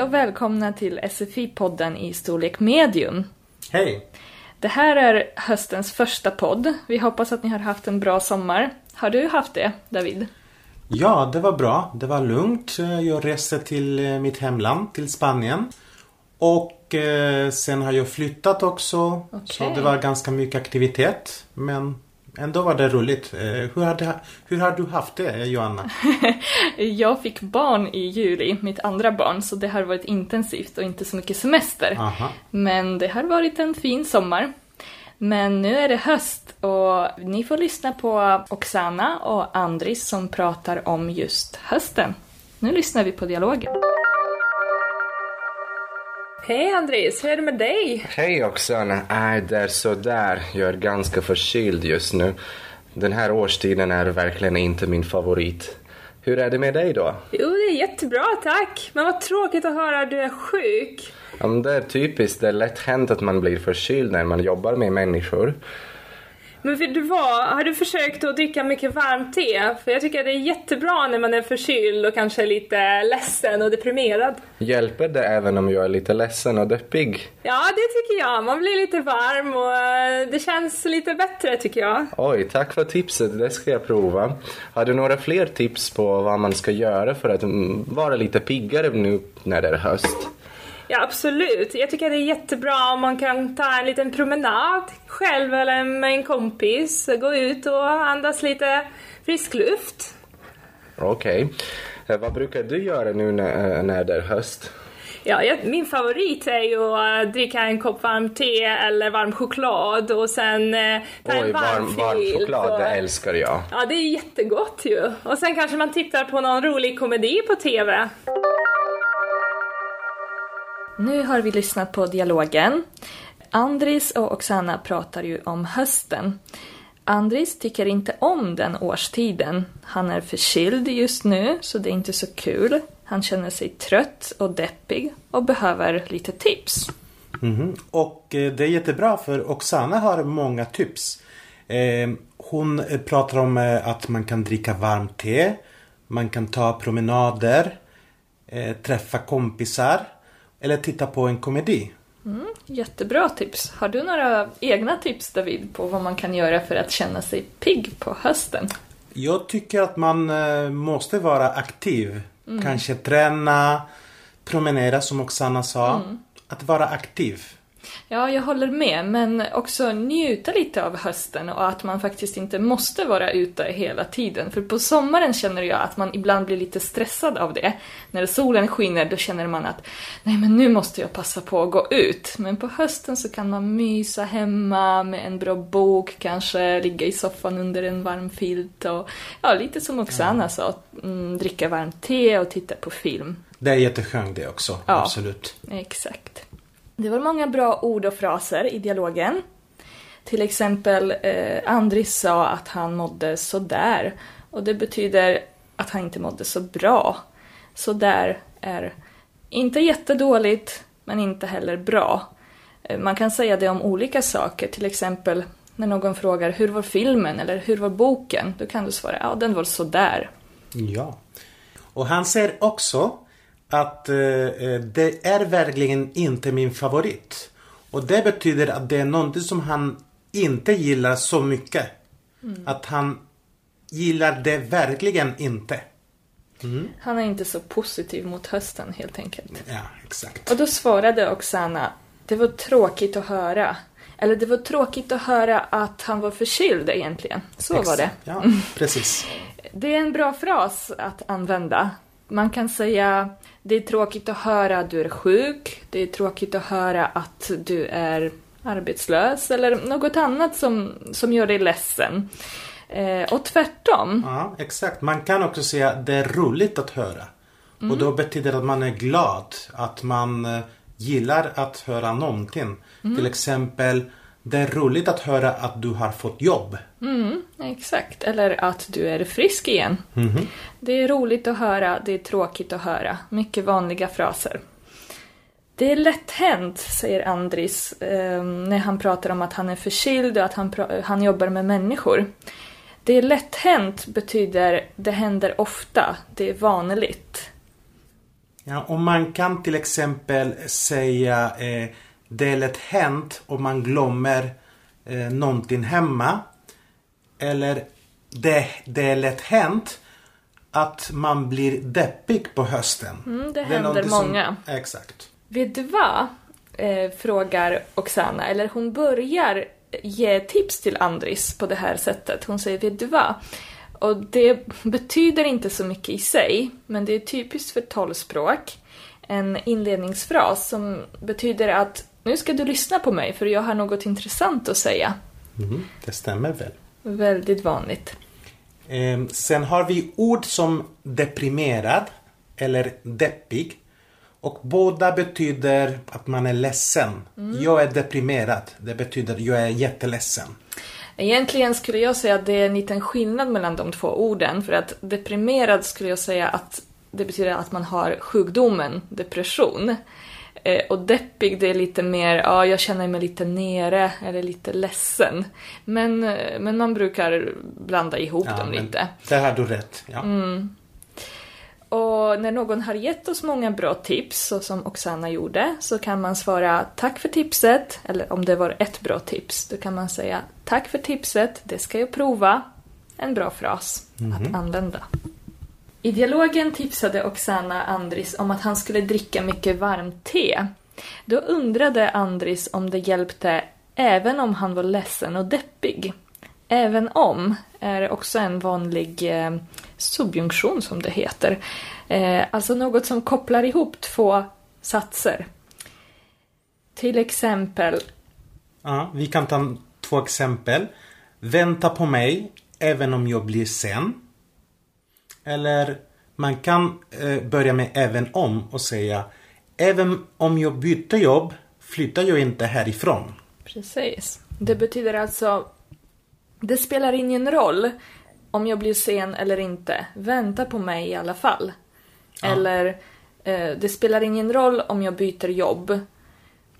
Hej och välkomna till SFI-podden i storlek medium. Hej! Det här är höstens första podd. Vi hoppas att ni har haft en bra sommar. Har du haft det, David? Ja, det var bra. Det var lugnt. Jag reste till eh, mitt hemland, till Spanien. Och eh, sen har jag flyttat också. Så Okej. det var ganska mycket aktivitet. Men ändå var det roligt. Eh, hur, har det, hur har du haft det, Joanna? Jag fick barn i juli, mitt andra barn, så det har varit intensivt och inte så mycket semester. Aha. Men det har varit en fin sommar. Men nu är det höst och ni får lyssna på Oksana och Andris som pratar om just hösten. Nu lyssnar vi på dialogen. Hej Andris, hur är det med dig? Hej Oksana. Äh, det är sådär. Jag är ganska förkyld just nu. Den här årstiden är verkligen inte min favorit. Hur är det med dig då? Jo, det är jättebra tack. Men vad tråkigt att höra att du är sjuk. Ja, men det är typiskt. Det är lätt hänt att man blir förkyld när man jobbar med människor. Men vet du vad? Har du försökt att dricka mycket varmt te? För jag tycker att det är jättebra när man är förkyld och kanske lite ledsen och deprimerad. Hjälper det även om jag är lite ledsen och deppig? Ja, det tycker jag. Man blir lite varm och eh, det känns lite bättre tycker jag. Oj, tack för tipset. Det ska jag prova. Har du några fler tips på vad man ska göra för att mm, vara lite piggare nu när det är höst? Ja, absolut. Jag tycker det är jättebra om man kan ta en liten promenad själv eller med en kompis. Gå ut och andas lite frisk luft. Okej. Eh, Vad brukar du göra nu när, eh, när det är höst? Ja, jag, min favorit är ju att dricka en kopp varmt te eller varm choklad och sen eh, ta Oj, en varm, varm, varm choklad, och- det älskar jag. Ja, det är jättegott ju. Och sen kanske man tittar på någon rolig komedi på TV. Nu har vi lyssnat på dialogen. Andris och Oksana pratar ju om hösten. Andris tycker inte om den årstiden. Han är förkyld just nu, så det är inte så kul. Han känner sig trött och deppig och behöver lite tips. Mhm. Och eh, det är jättebra för Oksana har många tips. Eh, hon eh, pratar om att man kan dricka varmt te. Man kan ta promenader. Träffa kompisar. Eller titta på en komedi. Jättebra tips. Har du några egna tips, David, på vad man kan göra för att känna sig pigg på hösten? Jag tycker att man eh, måste vara aktiv. Kanske träna, promenera som Oksana sa. Att vara aktiv. Ja, jag håller med, men också njuta lite av hösten och att man faktiskt inte måste vara ute hela tiden. För på sommaren känner jag att man ibland blir lite stressad av det. När solen skiner då känner man att nej men nu måste jag passa på att gå ut. Men på hösten så kan man mysa hemma med en bra bok, kanske ligga i soffan under en varm filt och ja, lite som Oksana sa, mm, dricka varmt te och titta på film. Det är jätteskönt det också. Ja. Absolut. Exakt. Det var många bra ord och fraser i dialogen. Till exempel, eh, Andris sa att han mådde sådär. Och det betyder att han inte mådde så bra. Sådär är inte jättedåligt, men inte heller bra. Eh, man kan säga det om olika saker. Till exempel när någon frågar hur var filmen eller hur var boken? Då kan du svara ja, den var sådär. Ja. Och han säger också att eh, eh, det är verkligen inte min favorit. Och det betyder att det är någonting som han inte gillar så mycket. Att han gillar det verkligen inte. Han är inte så positiv mot hösten helt enkelt. Ja, exakt. Och då svarade Oksana, det var tråkigt att höra. Eller det var tråkigt att höra att han var förkyld egentligen. Så var det. Exakt. Ja, precis. Det är en bra fras att använda. Man kan säga, det är tråkigt att höra att du är sjuk. Det är tråkigt att höra att du är arbetslös. Eller något annat som, som gör dig ledsen. Eh, och tvärtom. Ja, exakt. Man kan också säga att det är roligt att höra. Och då betyder det att man är glad. Att man eh, gillar att höra någonting. Till exempel, det är roligt att höra att du har fått jobb. Mm, exakt. Eller att du är frisk igen. Det är roligt att höra, det är tråkigt att höra. Mycket vanliga fraser. Det är lätt hänt, säger Andris, eh, när han pratar om att han är förkyld och att han, han jobbar med människor. Det är lätt hänt betyder det händer ofta, det är vanligt. Ja, och man kan till exempel säga eh, det är lätt hänt om man glömmer eh, någonting hemma. Eller det, det är lätt hänt att man blir deppig på hösten. Mm, det är händer någonting som- många. Exakt. Vet du vad? Eh, frågar Oksana, eller hon börjar ge tips till Andris på det här sättet. Hon säger vet du vad? Och det betyder inte så mycket i sig, men det är typiskt för talspråk. En inledningsfras som betyder att nu ska du lyssna på mig för jag har något intressant att säga. Mhm, det stämmer väl. Väldigt vanligt. Eh, sen har vi ord som deprimerad eller deppig. Och båda betyder att man är ledsen. Jag är deprimerad. Det betyder jag är jätteledsen. Egentligen skulle jag säga att det är en liten skillnad mellan de två orden. För att deprimerad skulle jag säga att det betyder att man har sjukdomen depression. Eh, och deppig, det är lite mer, ja, jag känner mig lite nere eller lite ledsen. Men, eh, men man brukar blanda ihop Ja, dem lite. Där har du rätt. Ja. Och när någon har gett oss många bra tips, så som Oksana gjorde, så kan man svara tack för tipset, eller om det var ett bra tips, då kan man säga tack för tipset, det ska jag prova. En bra fras att använda. I dialogen tipsade Oksana Andris om att han skulle dricka mycket varmt te. Då undrade Andris om det hjälpte även om han var ledsen och deppig. Även om är också en vanlig eh, subjunktion som det heter. Eh, alltså något som kopplar ihop två satser. Till exempel, Ja, vi kan ta två exempel. Vänta på mig även om jag blir sen. Eller man kan eh, börja med även om och säga Även om jag byter jobb flyttar jag inte härifrån. precis. Det betyder alltså, det spelar ingen roll om jag blir sen eller inte. Vänta på mig i alla fall. Eller, eh, det spelar ingen roll om jag byter jobb.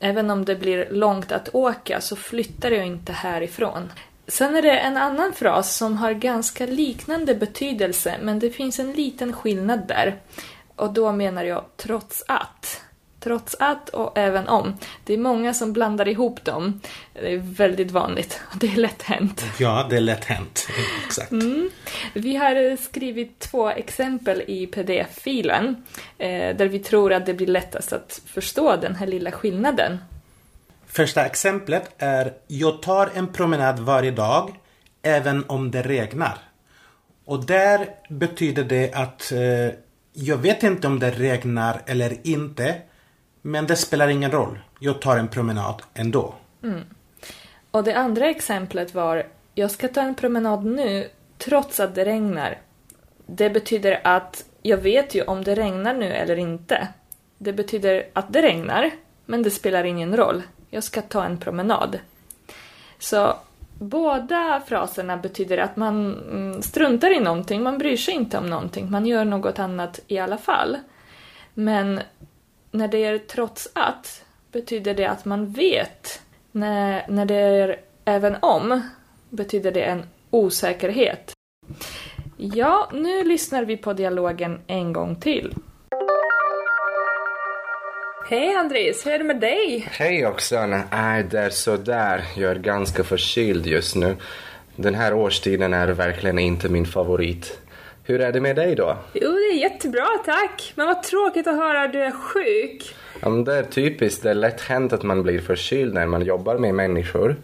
Även om det blir långt att åka så flyttar jag inte härifrån. Sen är det en annan fras som har ganska liknande betydelse men det finns en liten skillnad där. Och då menar jag trots att. Trots att och även om. Det är många som blandar ihop dem. Det är väldigt vanligt. Det är lätt hänt. Ja, det är lätt hänt. Exakt. Vi har skrivit två exempel i pdf-filen eh, där vi tror att det blir lättast att förstå den här lilla skillnaden. Första exemplet är Jag tar en promenad varje dag även om det regnar. Och där betyder det att eh, jag vet inte om det regnar eller inte. Men det spelar ingen roll. Jag tar en promenad ändå. Mm. Och det andra exemplet var Jag ska ta en promenad nu trots att det regnar. Det betyder att jag vet ju om det regnar nu eller inte. Det betyder att det regnar, men det spelar ingen roll. Jag ska ta en promenad. Så båda fraserna betyder att man mm, struntar i någonting, man bryr sig inte om någonting, man gör något annat i alla fall. Men när det är trots att betyder det att man vet. När, när det är även om betyder det en osäkerhet. Ja, nu lyssnar vi på dialogen en gång till. Hej Andris, hur är det med dig? Hej Oksana. Nej, det är sådär. Jag är ganska förkyld just nu. Den här årstiden är verkligen inte min favorit. Hur är det med dig då? Jo, det är jättebra tack. Men vad tråkigt att höra att du är sjuk. Ja, men det är typiskt. Det är lätt hänt att man blir förkyld när man jobbar med människor.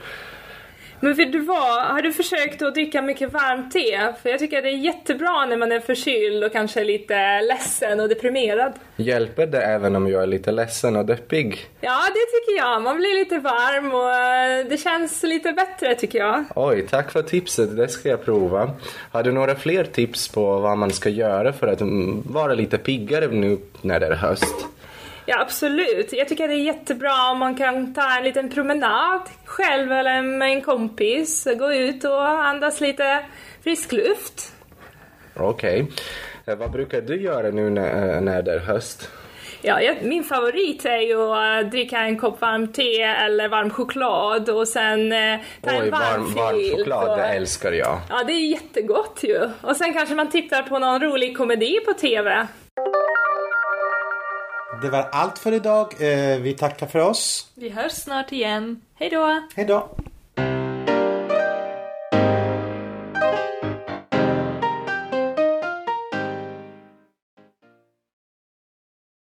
Men vet du vad, har du försökt att dricka mycket varmt te? För jag tycker det är jättebra när man är förkyld och kanske lite ledsen och deprimerad. Hjälper det även om jag är lite ledsen och deppig? Ja, det tycker jag. Man blir lite varm och eh, det känns lite bättre tycker jag. Oj, tack för tipset. Det ska jag prova. Har du några fler tips på vad man ska göra för att mm, vara lite piggare nu när det är höst? Ja, absolut. Jag tycker det är jättebra om man kan ta en liten promenad själv eller med en kompis. Gå ut och andas lite frisk luft. Okej. Eh, Vad brukar du göra nu när, eh, när det är höst? Ja, jag, min favorit är ju att dricka en kopp varmt te eller varm choklad och sen eh, ta Oj, en varm, varm, varm choklad, och- det älskar jag. Ja, det är jättegott ju. Och sen kanske man tittar på någon rolig komedi på TV. Det var allt för idag. Eh, vi tackar för oss. Vi hörs snart igen. Hej då! Hej då!